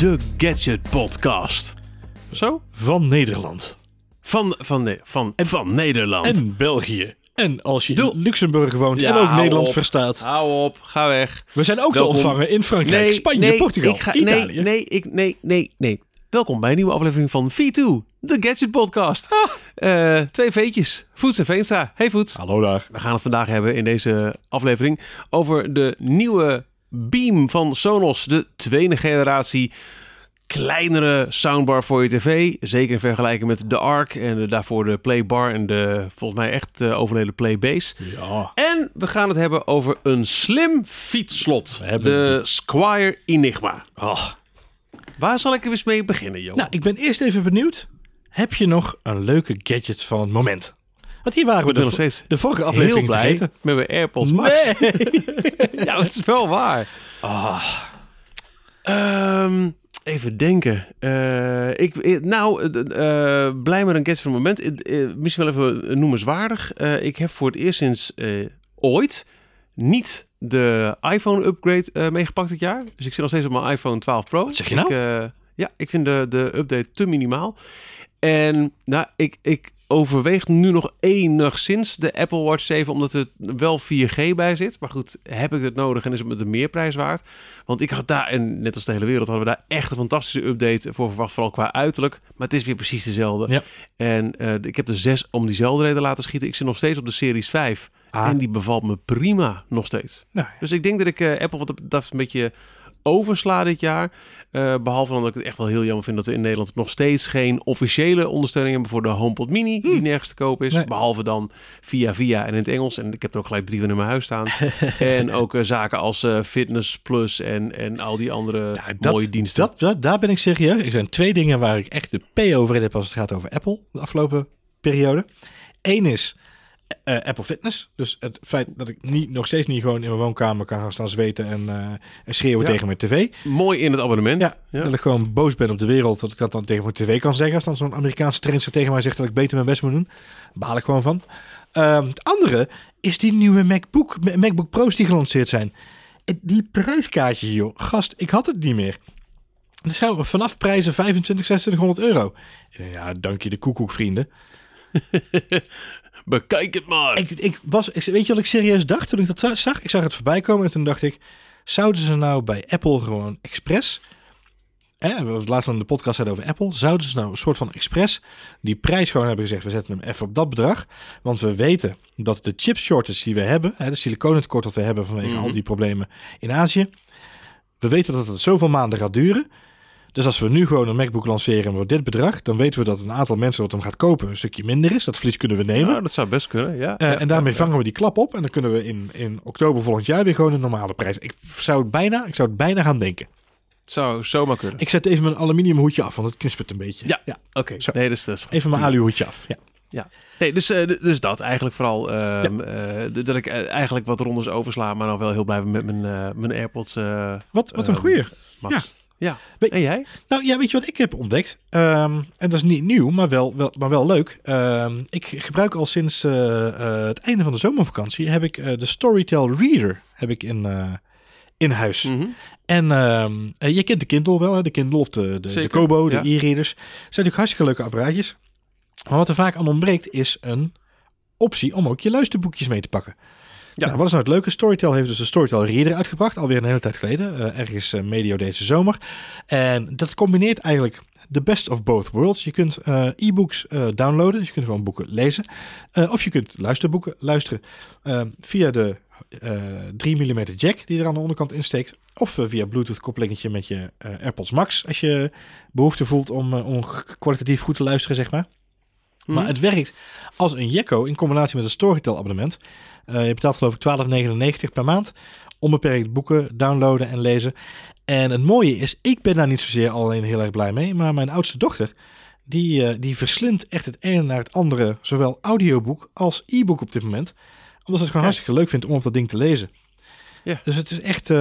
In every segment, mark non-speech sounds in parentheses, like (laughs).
de Gadget Podcast. Zo? Van Nederland. Van, van, nee, van, van Nederland. En België. En als je in Luxemburg woont Ja, en ook op. verstaat. Hou op, ga weg. We zijn ook Welkom. te ontvangen in Frankrijk, Spanje, nee, Portugal, ik ga, Italië. Nee, nee, ik, nee, nee, nee. Welkom bij een nieuwe aflevering van V2, de Gadget Podcast. Eh, twee veetjes, Voets en Veenstra. Hey Voets. Hallo daar. We gaan het vandaag hebben in deze aflevering over de nieuwe Beam van Sonos. De tweede generatie kleinere soundbar voor je tv. Zeker in vergelijking met de Arc en de, daarvoor de Playbar en de volgens mij echt eh, overleden Playbase. Ja. En we gaan het hebben over een slim fietsslot. We hebben de Squire Enigma. Oh. Waar zal ik er eens mee beginnen, Johan? Nou, ik ben eerst even benieuwd. Heb je nog een leuke gadget van het moment? Want hier waren we de, nog steeds de vorige heel aflevering blij vergeten. met mijn AirPods Max. Nee. (laughs) ja, dat is wel waar. Ehm, even denken. Eh, ik, eh, nou, eh, blij met een gadget van het moment. Misschien wel even noemenswaardig. Ik heb voor het eerst sinds ooit niet de iPhone-upgrade meegepakt dit jaar. Dus ik zit nog steeds op mijn iPhone 12 Pro. Wat zeg je nou? Ik, ja, ik vind de, de update te minimaal. En nou, ik, ik overweeg nu nog enigszins de Apple Watch 7, omdat er wel 4G bij zit. Maar goed, heb ik het nodig en is het me de meerprijs waard? Want ik had daar, en net als de hele wereld, hadden we daar echt een fantastische update voor verwacht, vooral qua uiterlijk. Maar het is weer precies dezelfde. Ja. En eh, ik heb de 6 om diezelfde reden laten schieten. Ik zit nog steeds op de Series 5. Ah. En die bevalt me prima nog steeds. Nou, Dus ik denk dat ik eh, Apple wat dat een beetje oversla dit jaar. Eh, behalve dan dat ik het echt wel heel jammer vind dat we in Nederland nog steeds geen officiële ondersteuning hebben voor de HomePod Mini, die nergens te koop is. Nee. Behalve dan via via en in het Engels. En ik heb er ook gelijk drie van in mijn huis staan. (laughs) en ook eh, zaken als eh, Fitness Plus en, en al die andere dat, mooie diensten. Dat, dat, daar ben ik serieus. Er zijn twee dingen waar ik echt de P over in heb als het gaat over Apple de afgelopen periode. Eén is eh, Apple Fitness. Dus het feit dat ik niet, nog steeds niet gewoon in mijn woonkamer kan gaan staan zweten en, eh, en schreeuwen Ja. tegen mijn tv. Mooi in het abonnement. Ja, Ja. dat ik gewoon boos ben op de wereld. Dat ik dat dan tegen mijn tv kan zeggen. Als dan zo'n Amerikaanse trainer tegen mij zegt dat ik beter mijn best moet doen. Baal ik gewoon van. Ehm, het andere is die nieuwe MacBook, Ma- MacBook Pro's die gelanceerd zijn. Die prijskaartje, joh. Gast, ik had het niet meer. Dat zou vanaf prijzen 25, 2600 euro. Ja, dank je de koekoek, vrienden. (laughs) Bekijk het maar. Ik, ik was, ik, weet je wat ik serieus dacht toen ik dat za- zag? Ik zag het voorbij komen en toen dacht ik... Zouden ze nou bij Apple gewoon expres... Hè, we het laatst in de podcast hadden over Apple. Zouden ze nou een soort van expres die prijs gewoon hebben gezegd... we zetten hem even op dat bedrag. Want we weten dat de chip shortage die we hebben... Hè, de siliconentekort dat we hebben vanwege Mhm. al die problemen in Azië... we weten dat het zoveel maanden gaat duren... Dus als we nu gewoon een MacBook lanceren voor dit bedrag... dan weten we dat een aantal mensen wat hem gaat kopen... een stukje minder is. Dat verlies kunnen we nemen. Ja, dat zou best kunnen. Ja, Eh, Ja, en daarmee ja, vangen we die klap op. En dan kunnen we in, in oktober volgend jaar weer gewoon een normale prijs. Ik zou het bijna, ik zou het bijna gaan denken. Zou zomaar kunnen. Ik zet even mijn aluminium hoedje af, want het knispert een beetje. Ja. ja. Oké, nee, dus dat is Even mijn aluhoedje af. Ja. Ja, nee, dus, eh, dus dat eigenlijk vooral. ehm, eh, dat ik eigenlijk wat rondes oversla, maar nog wel heel blij ben met mijn, mijn AirPods Wat, wat een Ehm, goeie. Max. Ja. Ja. Weet- En jij? Nou ja, weet je wat ik heb ontdekt? Ehm, en dat is niet nieuw, maar wel, wel, maar wel leuk. Ehm, ik gebruik al sinds eh, eh, het einde van de zomervakantie... heb ik eh, de Storytel Reader heb ik in, in huis. Mhm. En ehm, eh, je kent de Kindle wel, hè? de Kindle of de, de, de Kobo, de e-readers. zijn natuurlijk hartstikke leuke apparaatjes. Maar wat er vaak aan ontbreekt is een optie om ook je luisterboekjes mee te pakken. Ja. Nou, wat is nou het leuke? Storytel heeft dus een Storytel Reader uitgebracht, alweer een hele tijd geleden, eh, ergens eh, medio deze zomer. En dat combineert eigenlijk the best of both worlds. Je kunt eh, e-books downloaden, dus je kunt gewoon boeken lezen. Of je kunt luisterboeken luisteren via de eh 3 mm jack die er aan de onderkant insteekt. Of via Bluetooth koppelingetje met je AirPods Max als je behoefte voelt om, om kwalitatief goed te luisteren, zeg maar. Mhm. Maar het werkt als een Jekko in combinatie met een Storytel abonnement. Eh, je betaalt geloof ik 12,99 per maand. Onbeperkt boeken downloaden en lezen. En het mooie is, ik ben daar niet zozeer alleen heel erg blij mee. Maar mijn oudste dochter, die, eh, die verslindt echt het ene naar het andere. Zowel audioboek als e-book op dit moment. Omdat ze het gewoon Kijk. hartstikke leuk vindt om op dat ding te lezen. Ja. Dus het is echt, eh,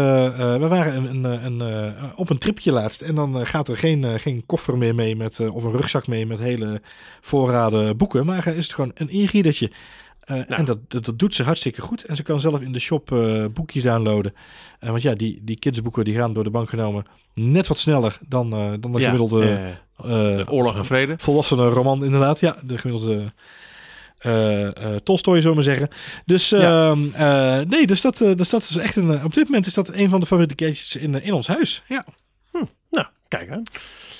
we waren een, een, een, op een tripje laatst en dan gaat er geen, geen koffer meer mee met, of een rugzak mee met hele voorraden boeken. Maar is het gewoon een e-readertje Eh, Nou. En dat, dat, dat doet ze hartstikke goed. En ze kan zelf in de shop eh, boekjes downloaden. Eh, want ja, die, die kidsboeken die gaan door de bank genomen net wat sneller dan, dan de Ja, gemiddelde Oorlog en Vrede. volwassene roman inderdaad. Ja, de gemiddelde eh eh Tolstoy, zullen we maar zeggen. Dus, Ja. ehm, eh, nee, dus dat, dus dat is echt een... op dit moment is dat een van de favoriete gadgets in, in ons huis. Ja. Nou, kijk hè.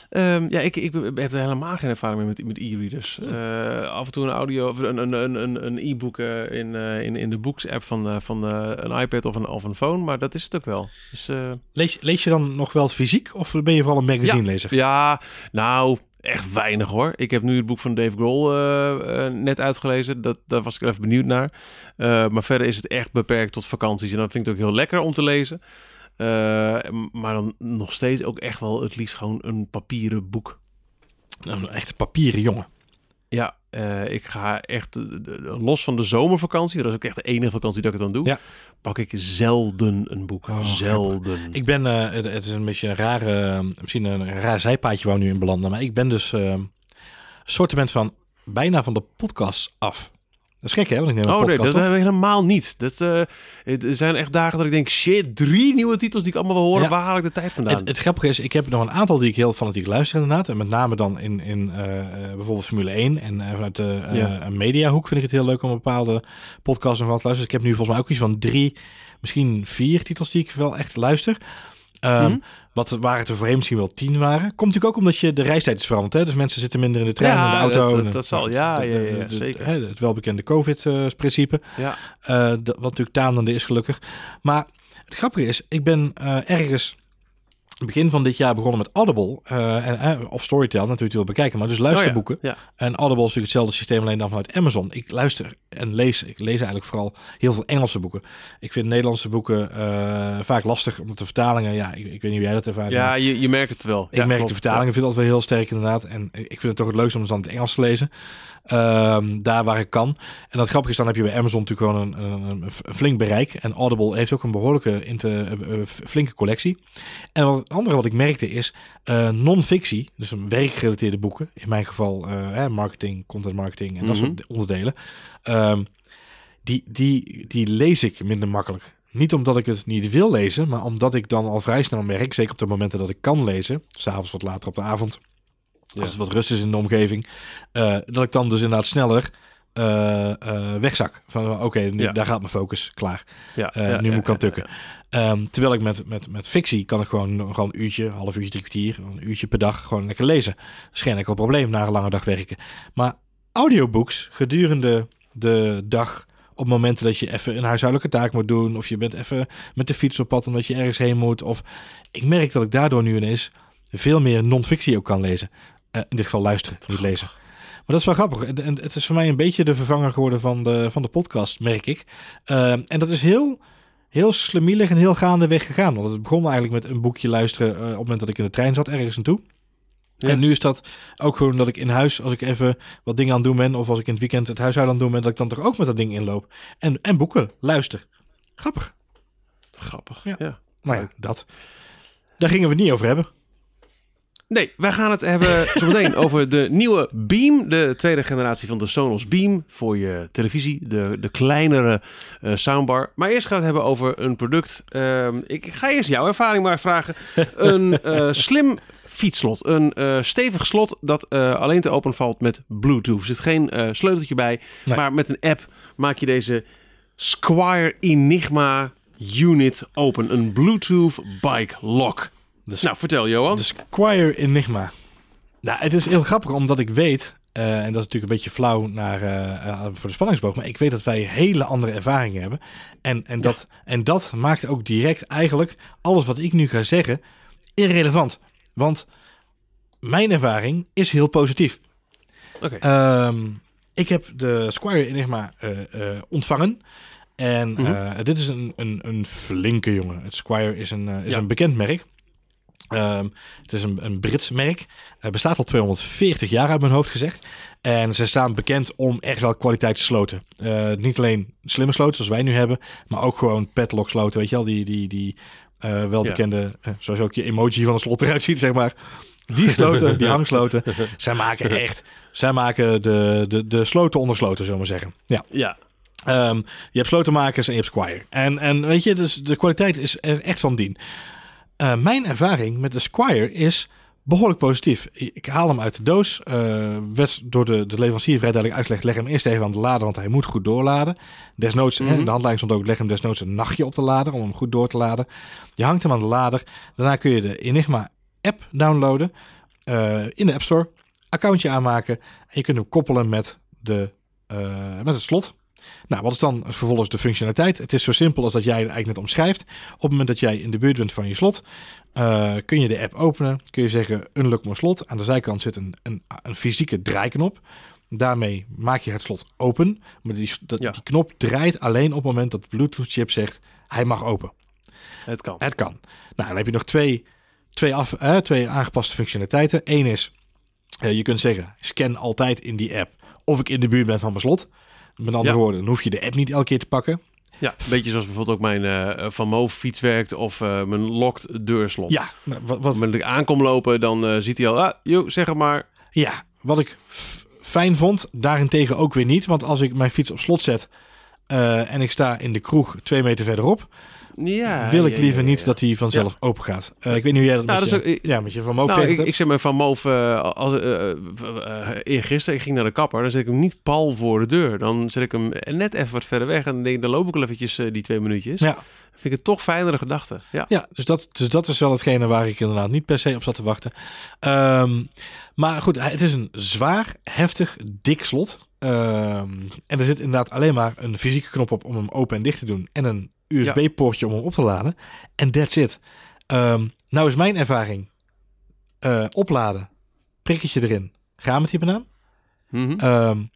Ehm, ja, ik, ik heb er helemaal geen ervaring mee met, met e-readers. Eh, af en toe een audio of een, een, een, een, e-book eh, in, eh, in, in de Books-app van, van een iPad of een, of een phone, maar dat is het ook wel. Dus, Lees, lees je dan nog wel fysiek of ben je vooral een magazinelezer? ja, nou, echt weinig hoor. Ik heb nu het boek van Dave Grohl net uitgelezen. Dat, daar was ik even benieuwd naar. Maar verder is het echt beperkt tot vakanties. En dan vind ik het ook heel lekker om te lezen. Eh, maar dan nog steeds ook echt wel het liefst gewoon een papieren boek. Een echte papieren jongen. Ja, eh, ik ga echt eh, los van de zomervakantie. Dat is ook echt de enige vakantie dat ik het dan doe. Ja. Pak ik zelden een boek. Oh, zelden. Ik ben, het, is een beetje een rare, misschien een raar zijpaadje waar we nu in belanden. Maar ik ben dus eh sortiment van bijna van de podcast af. Dat is gek hè, want ik neem een Oh nee, dat hebben we helemaal niet. Dat, eh, het- er zijn echt dagen dat ik denk, shit, drie nieuwe titels die ik allemaal wil horen. Ja. Waar haal ik de tijd vandaan? Het, het grappige is, ik heb nog een aantal die ik heel fanatiek luister inderdaad. En met name dan in, in eh, eh, bijvoorbeeld Formule 1. En vanuit de Ja. mediahoek vind ik het heel leuk om bepaalde podcasts nog wat te luisteren. Dus ik heb nu volgens mij ook iets van drie, misschien vier titels die ik wel echt luister. Ehm, Mhm. Wat waren het er voorheen misschien wel tien waren. Komt natuurlijk ook omdat je de reistijd is veranderd. Hè? Dus mensen zitten minder in de trein Ja, en de auto. dat- dat zal- ja, de- ja, de- ja, de- zeker. Het welbekende COVID-principe. ja. Eh, wat natuurlijk tanende is gelukkig. Maar het grappige is, ik ben eh, ergens begin van dit jaar begonnen met Audible. eh, en, eh, of Storytel natuurlijk wil bekijken. Maar dus luisterboeken. Oh ja, En Audible is natuurlijk hetzelfde systeem, alleen dan vanuit Amazon. Ik luister en lees. Ik lees eigenlijk vooral heel veel Engelse boeken. Ik vind Nederlandse boeken eh, vaak lastig, omdat de vertalingen... Ja, ik, ik weet niet hoe jij dat ervaart. Ja, je, je merkt het wel. ik Ja, merk klopt. de vertalingen vind ik altijd wel heel sterk inderdaad. En ik vind het toch het leukste om het dan in het Engels te lezen. Ehm, daar waar ik kan. En dat grappige is, dan heb je bij Amazon natuurlijk gewoon een, een, een flink bereik. En Audible heeft ook een behoorlijke, inter, eh, flinke collectie. En wat, andere wat ik merkte is eh, non-fictie, dus een werkgerelateerde boeken. In mijn geval eh, marketing, content marketing en dat Mhm. soort onderdelen. Ehm, die, die, die lees ik minder makkelijk. Niet omdat ik het niet wil lezen, maar omdat ik dan al vrij snel merk, zeker op de momenten dat ik kan lezen, s'avonds wat later op de avond, Ja. als het wat rust is in de omgeving, eh, dat ik dan dus inderdaad sneller eh, eh, wegzak. Van oké, Ja. daar gaat mijn focus klaar. Ja, Eh, ja, nu ja, moet ik aan tukken. Ehm, terwijl ik met, met, met fictie kan ik gewoon, gewoon een uurtje, half uurtje, drie kwartier, een uurtje per dag gewoon lekker lezen. Dat is geen enkel probleem na een lange dag werken. Maar audiobooks gedurende de dag op momenten dat je even een huishoudelijke taak moet doen. Of je bent even met de fiets op pad omdat je ergens heen moet. Of ik merk dat ik daardoor nu ineens veel meer non-fictie ook kan lezen. In dit geval luisteren, niet lezen. Maar dat is wel grappig. En, het is voor mij een beetje de vervanger geworden van de, van de podcast, merk ik. Eh, en dat is heel, heel slemielig en heel gaandeweg gegaan. Want het begon eigenlijk met een boekje luisteren eh, op het moment dat ik in de trein zat ergens naartoe. Ja. En nu is dat ook gewoon dat ik in huis, als ik even wat dingen aan het doen ben, of als ik in het weekend het huishouden aan het doen ben, dat ik dan toch ook met dat ding inloop. En, en boeken, luister. Grappig. Grappig. Ja. ja. Nou ja, dat. Daar gingen we het niet over hebben. Nee, wij gaan het hebben (laughs) zometeen over de nieuwe Beam. De tweede generatie van de Sonos Beam voor je televisie. De, de kleinere eh, soundbar. Maar eerst gaan we het hebben over een product. Ehm, ik, ga eerst jouw ervaring maar vragen. (laughs) Een eh, slim fietsslot. Een eh, stevig slot dat alleen te open valt met Bluetooth. Er zit geen sleuteltje bij. Nee. Maar met een app maak je deze Squire Enigma unit open. Een Bluetooth bike lock. Dus, Nou, vertel Johan. de Squire Enigma. Nou, het is heel grappig omdat ik weet, eh, en dat is natuurlijk een beetje flauw naar, eh, eh, voor de spanningsboog, maar ik weet dat wij hele andere ervaringen hebben. En, en, dat, en dat maakt ook direct eigenlijk alles wat ik nu ga zeggen irrelevant. Want mijn ervaring is heel positief. Oké. Ehm, ik heb de Squire Enigma ontvangen. En Mhm. dit is een, een, een flinke jongen. Het Squire is een, is Ja. een bekend merk. Ehm, het is een, een Brits merk. Bestaat al 240 jaar uit mijn hoofd gezegd. En ze staan bekend om echt wel kwaliteitssloten. Eh niet alleen slimme sloten zoals wij nu hebben, maar ook gewoon padlock sloten. Weet je wel, die, die, die eh welbekende, eh, zoals ook je emoji van een slot eruit ziet, zeg maar. Die sloten, die hangsloten, zij maken echt, zij maken de, de, de sloten onder sloten, zullen we maar zeggen. Ja. Ja. Ehm, je hebt slotenmakers en je hebt Squire. En, en weet je, dus de kwaliteit is er echt van dien. Uh, mijn ervaring met de Squire is behoorlijk positief. Ik haal hem uit de doos. Uh, werd door de, de leverancier vrij duidelijk uitgelegd. Leg hem eerst even aan de lader, want hij moet goed doorladen. Desnoods, mm -hmm. hè, de handleiding stond ook, leg hem desnoods een nachtje op de lader om hem goed door te laden. Je hangt hem aan de lader. Daarna kun je de Enigma app downloaden uh, in de App Store. Accountje aanmaken en je kunt hem koppelen met, de, uh, met het slot. Nou, wat is dan vervolgens de functionaliteit? Het is zo simpel als dat jij het eigenlijk net omschrijft. Op het moment dat jij in de buurt bent van je slot, uh, kun je de app openen. Kun je zeggen unlock mijn slot. Aan de zijkant zit een, een, een fysieke draaiknop. Daarmee maak je het slot open. Maar die, dat, ja. die knop draait alleen op het moment dat de Bluetooth chip zegt hij mag open. Het kan. Het kan. Nou, dan heb je nog twee, twee, af, eh, twee aangepaste functionaliteiten. Eén is, uh, je kunt zeggen scan altijd in die app of ik in de buurt ben van mijn slot. Met andere ja. woorden, dan hoef je de app niet elke keer te pakken. Ja, een beetje zoals bijvoorbeeld ook mijn uh, Van Moof fiets werkt of uh, mijn locked deurslot. Ja, nou, wat, wat... Ik aankom lopen, dan uh, ziet hij al, ah, joh, zeg het maar. Ja, wat ik fijn vond, daarentegen ook weer niet. Want als ik mijn fiets op slot zet en ik sta in de kroeg twee meter verderop, ja, wil ik ja, liever ja, niet dat hij vanzelf open gaat. Uh, ik weet niet hoe jij dat nou, met, dat je, is ook, ja, met je Van Moof nou, ik, hebt. ik zeg maar Van Moof, uh, als, uh, eergisteren, ik ging naar de kapper, dan zet ik hem niet pal voor de deur. Dan zet ik hem net even wat verder weg en dan, denk, dan loop ik wel eventjes die twee minuutjes. Ja. Vind ik het toch fijnere gedachte. Ja, ja dus, dat, dus dat is wel hetgene waar ik inderdaad niet per se op zat te wachten. Um, maar goed, het is een zwaar, heftig, dik slot. Um, en er zit inderdaad alleen maar een fysieke knop op om hem open en dicht te doen. En een USB-poortje om hem op te laden. En that's it. Um, nou is mijn ervaring. Uh, opladen. Prikketje erin. Ga met die banaan. Mm -hmm. um,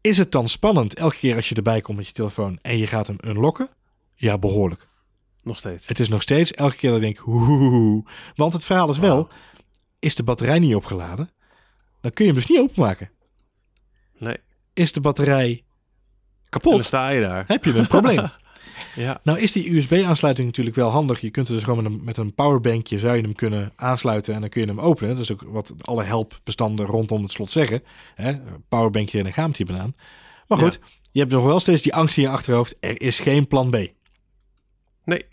is het dan spannend elke keer als je erbij komt met je telefoon en je gaat hem unlocken? Ja, behoorlijk. Nog steeds. Het is nog steeds elke keer dat ik denk. Want het verhaal is wel, wow. is de batterij niet opgeladen, dan kun je hem dus niet openmaken. Nee. Is de batterij kapot, dan sta je daar. heb je een probleem. (laughs) Ja. Nou is die USB-aansluiting natuurlijk wel handig. Je kunt er dus gewoon met een, met een powerbankje zou je hem kunnen aansluiten en dan kun je hem openen. Dat is ook wat alle helpbestanden rondom het slot zeggen. Hè? Powerbankje en een gaamtje banaan. Maar goed, ja. je hebt nog wel steeds die angst in je achterhoofd. Er is geen plan B. Nee.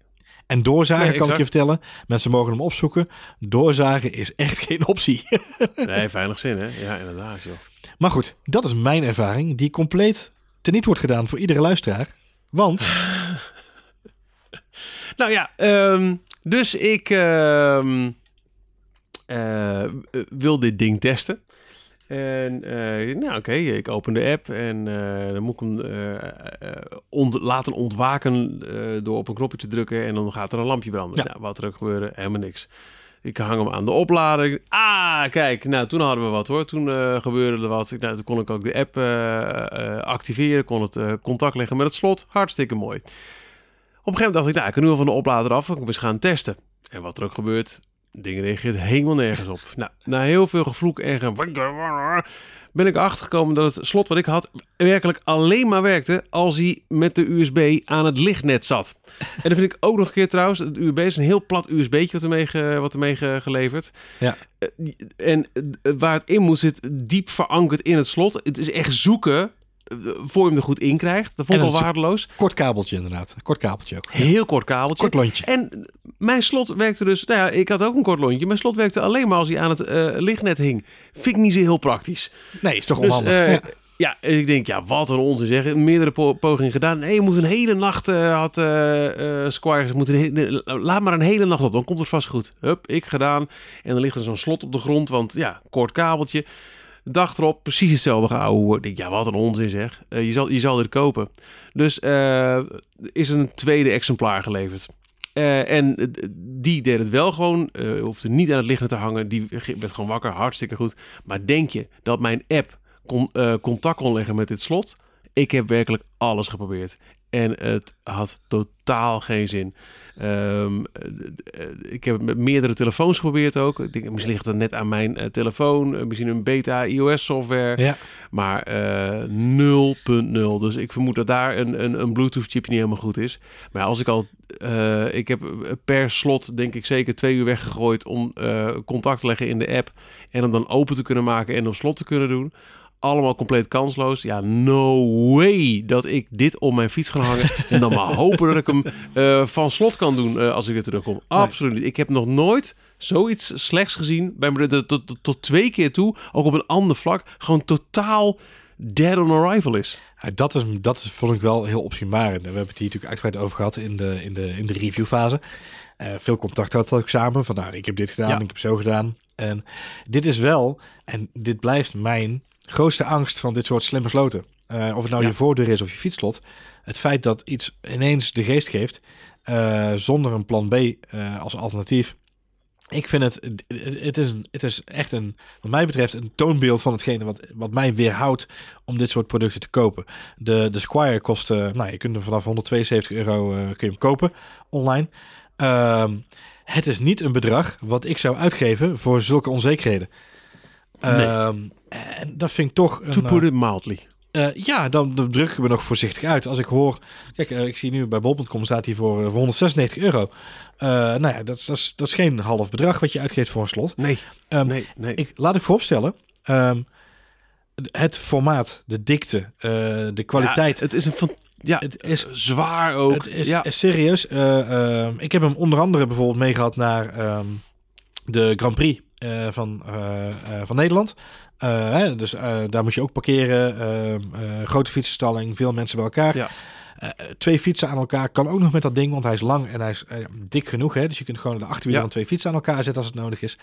En doorzagen nee, kan ik je vertellen. Mensen mogen hem opzoeken. Doorzagen is echt (laughs) geen optie. nee, weinig zin hè. Ja, inderdaad joh. Maar goed, dat is mijn ervaring. Die compleet teniet wordt gedaan voor iedere luisteraar. Want... (laughs) nou ja, um, dus ik um, uh, wil dit ding testen. En uh, nou oké, okay, ik open de app en uh, dan moet ik hem ont laten ontwaken door op een knopje te drukken en dan gaat er een lampje branden. Ja. Nou, wat er ook gebeurde, helemaal niks. Ik hang hem aan de oplader. Ah, kijk, nou toen hadden we wat hoor. Toen gebeurde er wat. Nou, toen kon ik ook de app activeren. Kon het contact leggen met het slot. Hartstikke mooi. Op een gegeven moment dacht ik, nou, ik kan nu al van de oplader af. Ik moet eens gaan testen. En wat er ook gebeurt, ding reageert helemaal nergens op. Nou, na heel veel gevloek en ge... ben ik achtergekomen dat het slot wat ik had werkelijk alleen maar werkte als hij met de USB aan het lichtnet zat. En dan vind ik ook nog een keer trouwens, het USB is een heel plat USB'tje wat ermee, ge, wat ermee ge, geleverd. Ja. En waar het in moet zit diep verankerd in het slot. Het is echt zoeken voor je hem er goed in krijgt. Dat vond ik al waardeloos. Kort kabeltje inderdaad. Kort kabeltje ook. Heel kort kabeltje. Kort lontje. En mijn slot werkte dus... Nou ja, ik had ook een kort lontje. Mijn slot werkte alleen maar als hij aan het uh, lichtnet hing. Vind ik niet zo heel praktisch. Nee, is toch onhandig. Dus, uh, ja. Ja, en ik denk, ja, wat een onzin zeg. Meerdere po pogingen gedaan. Nee, je moet een hele nacht, uh, had uh, uh, Squire gezegd, moet een hele, laat maar een hele nacht op, dan komt het vast goed. Hup, ik gedaan. En dan ligt er zo'n slot op de grond, want ja, kort kabeltje. De dag erop precies hetzelfde gehouden. Ja, wat een onzin zeg. Uh, je, zal, je zal dit kopen. Dus uh, is een tweede exemplaar geleverd. Uh, en die deed het wel gewoon. Hoefde niet aan het lichten te hangen. Die werd gewoon wakker. Hartstikke goed. Maar denk je dat mijn app kon, contact kon leggen met dit slot? Ik heb werkelijk alles geprobeerd. En het had totaal geen zin. Um, ik heb het met meerdere telefoons geprobeerd ook. Ik denk, misschien ligt het net aan mijn uh, telefoon. Misschien een beta iOS software. Ja. Maar uh, 0.0. Dus ik vermoed dat daar een, een, een Bluetooth chipje niet helemaal goed is. Maar als ik al... Ik heb per slot denk ik zeker twee uur weggegooid... om contact te leggen in de app. En hem dan open te kunnen maken en op slot te kunnen doen allemaal compleet kansloos. Ja, no way dat ik dit op mijn fiets ga hangen. en dan maar hopen dat ik hem eh, van slot kan doen eh, als ik weer terugkom. Absoluut niet. Ik heb nog nooit zoiets slechts gezien. Bij me tot, tot, tot twee keer toe. Ook op een ander vlak. Gewoon totaal dead on arrival is. Ja, dat, is dat is, vond ik wel heel opzienbarend. We hebben het hier natuurlijk uitgebreid over gehad in de, in de, in de reviewfase. Uh, veel contact had ik samen. Van nou, ik heb dit gedaan, Ja. ik heb zo gedaan. En dit is wel, en dit blijft mijn grootste angst van dit soort slimme sloten. Eh, of het nou Ja. je voordeur is of je fietsslot. Het feit dat iets ineens de geest geeft eh, zonder een plan B eh, als alternatief. Ik vind het, het, is, een- het is echt een, wat mij betreft, een toonbeeld van hetgene wat, wat mij weerhoudt om dit soort producten te kopen. De, de Squire kost, nou je kunt hem vanaf 172 euro kun je hem kopen online. Ehm, het is niet een bedrag wat ik zou uitgeven voor zulke onzekerheden. Nee. Ehm, en dat vind ik toch een, To eh, put it mildly. eh, ja, dan, dan druk ik me nog voorzichtig uit. Als ik hoor, kijk, eh, ik zie nu bij bol.com staat hij voor, eh, voor 196 euro. Nou ja, dat, is- dat, is, dat is geen half bedrag wat je uitgeeft voor een slot. Nee, Ehm, nee, nee. Ik, laat ik vooropstellen, ehm, het formaat, de dikte, de kwaliteit. Ja, het is een ja, het is zwaar ook. het is, ja. is serieus. ik heb hem onder andere bijvoorbeeld meegehad naar de Grand Prix eh, van, eh, eh, van Nederland. Hè, dus daar moet je ook parkeren. grote fietsenstalling, veel mensen bij elkaar. Ja. Twee fietsen aan elkaar kan ook nog met dat ding, want hij is lang en hij is dik genoeg. Hè? Dus je kunt gewoon de achterwielen Ja. van twee fietsen aan elkaar zetten als het nodig is.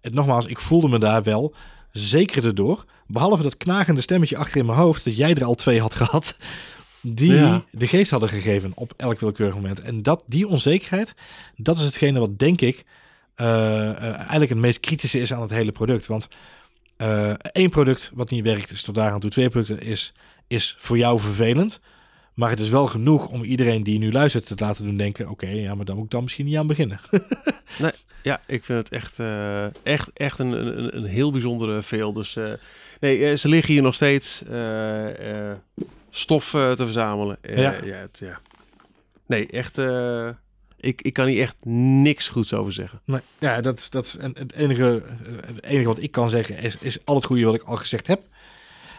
En nogmaals, ik voelde me daar wel zeker erdoor. Behalve dat knagende stemmetje achter in mijn hoofd, dat jij er al twee had gehad. Die Ja. de geest hadden gegeven op elk willekeurig moment. En dat, die onzekerheid, dat is hetgene wat denk ik eigenlijk het meest kritische is aan het hele product. Want eh, één product wat niet werkt is tot daar aan toe. Twee producten is, is voor jou vervelend. Maar het is wel genoeg om iedereen die nu luistert te laten doen denken... oké, ja, maar dan moet ik dan misschien niet aan beginnen. (laughs) Ja, ik vind het echt, eh, echt, echt een, een, een heel bijzondere veel. Dus eh, nee, eh, ze liggen hier nog steeds eh, eh, stof eh, te verzamelen. Eh, Ja. ja. het, ja. Nee, echt. Ik, ik kan hier echt niks goeds over zeggen. Nee, ja, dat, is- dat is het enige, het enige wat ik kan zeggen is, is al het goede wat ik al gezegd heb.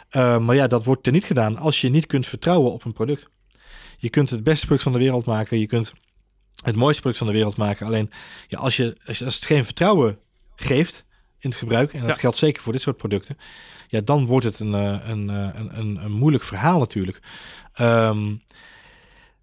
Eh, maar ja, dat wordt er niet gedaan als je niet kunt vertrouwen op een product. Je kunt het beste product van de wereld maken. Je kunt het mooiste product van de wereld maken. Alleen ja, als, je, als, je- als het geen vertrouwen geeft in het gebruik, en dat Ja. geldt zeker voor dit soort producten, ja, dan wordt het een, eh, een, eh, een, een, een moeilijk verhaal natuurlijk. Ehm,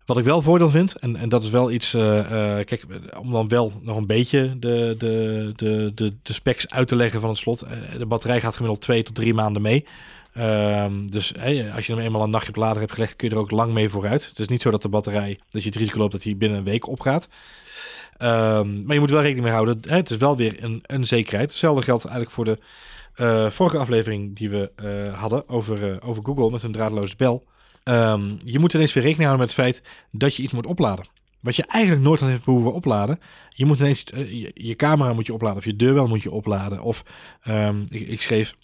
wat ik wel voordeel vind, en, en dat is wel iets, eh, eh, kijk, om dan wel nog een beetje de, de, de, de, de specs uit te leggen van het slot. Eh, de batterij gaat gemiddeld twee tot drie maanden mee. Ehm, dus als je hem eenmaal een nachtje op lader hebt gelegd, kun je er ook lang mee vooruit. Het is niet zo dat de batterij, dat je het risico loopt dat hij binnen een week opgaat. Ehm, maar je moet wel rekening mee houden, hè, het is wel weer een, een zekerheid. Hetzelfde geldt eigenlijk voor de vorige aflevering die we hadden over, over Google met hun draadloze bel. Ehm, je moet ineens weer rekening houden met het feit dat je iets moet opladen. Wat je eigenlijk nooit had heeft behoeven opladen. Je moet ineens eh, je, je camera moet je opladen of je deurbel moet je opladen. Of ehm, ik, ik schreef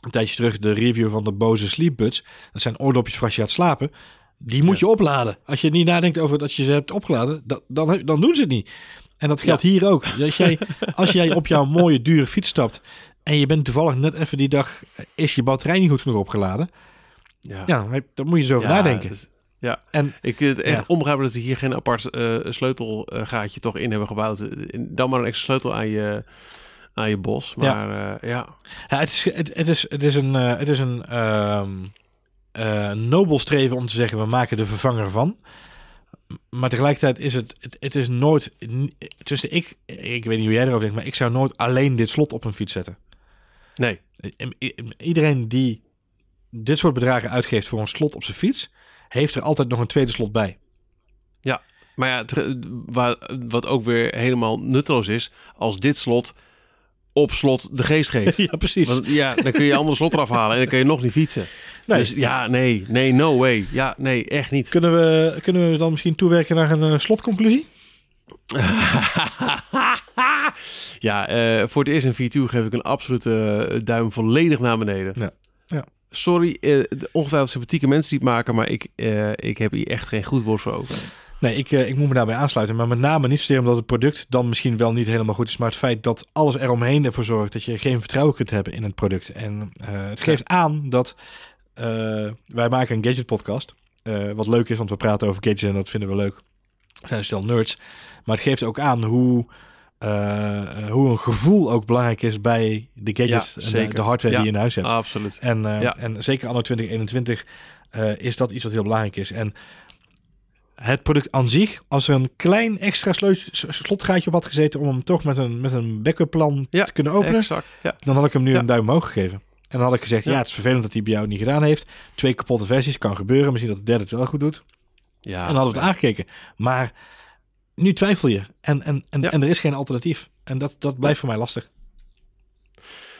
een tijdje terug de review van de Bose Sleep Buds. Dat zijn oordopjes voor als je gaat slapen. Die moet je opladen. Als je niet nadenkt over dat je ze hebt opgeladen, dan, dan doen ze het niet. En dat geldt hier ook. (laughs) Als jij, als jij op jouw mooie dure fiets stapt en je bent toevallig net even die dag, eh, is je batterij niet goed genoeg opgeladen. Ja, Ja, dan moet je eens over Ja, nadenken. dus- ja, En ik vind het echt Ja. onbegrijpelijk dat ze hier geen apart eh, sleutelgaatje toch in hebben gebouwd. Dan maar een extra sleutel aan je, aan je bos. Maar eh, ja, Ja, het, is, het, het, is, het is een, eh, het is een ehm, eh, nobel streven om te zeggen, we maken de vervanger van. Maar tegelijkertijd is het, het, het is nooit, tussen ik, ik weet niet hoe jij erover denkt, maar ik zou nooit alleen dit slot op een fiets zetten. nee. Iedereen die dit soort bedragen uitgeeft voor een slot op zijn fiets, heeft er altijd nog een tweede slot bij. Maar ja, ter- wa- wat ook weer helemaal nutteloos is, als dit slot op slot de geest geeft. (laughs) ja, precies. Want ja, dan kun je andere slot eraf halen en dan kun je nog niet fietsen. Nee. Dus ja, nee, nee, no way. Ja, nee, echt niet. Kunnen we, kunnen we dan misschien toewerken naar een eh, slotconclusie? (laughs) ja, eh, voor het eerst in V2 geef ik een absolute eh, duim volledig naar beneden. Ja, ja. Sorry, de ongetwijfeld sympathieke mensen die het maken, maar ik, eh, ik heb hier echt geen goed woord voor over. Nee, ik, eh, ik moet me daarbij aansluiten. Maar met name niet zozeer omdat het product dan misschien wel niet helemaal goed is. Maar het feit dat alles eromheen ervoor zorgt dat je geen vertrouwen kunt hebben in het product. En het geeft aan dat wij maken een gadget podcast. Wat leuk is, want we praten over gadgets en dat vinden we leuk. We zijn stel nerds. Maar het geeft ook aan hoe, eh, hoe een gevoel ook belangrijk is bij de gadgets Ja, en de, de hardware Ja. die je in huis hebt. Absoluut. En, eh, Ja. en zeker anno 2021 eh, is dat iets wat heel belangrijk is. En het product aan zich, als er een klein extra slotgaatje op had gezeten om hem toch met een, met een backup plan te kunnen openen, Exact. Ja. dan had ik hem nu een duim omhoog gegeven. En dan had ik gezegd, ja. Ja. het is vervelend dat hij bij jou niet gedaan heeft. Twee kapotte versies, kan gebeuren. Misschien dat de derde het wel goed doet. Ja, en dan hadden we het aangekeken. Maar nu twijfel je. En, en, en, Ja. en er is geen alternatief. En dat, dat blijft voor mij lastig.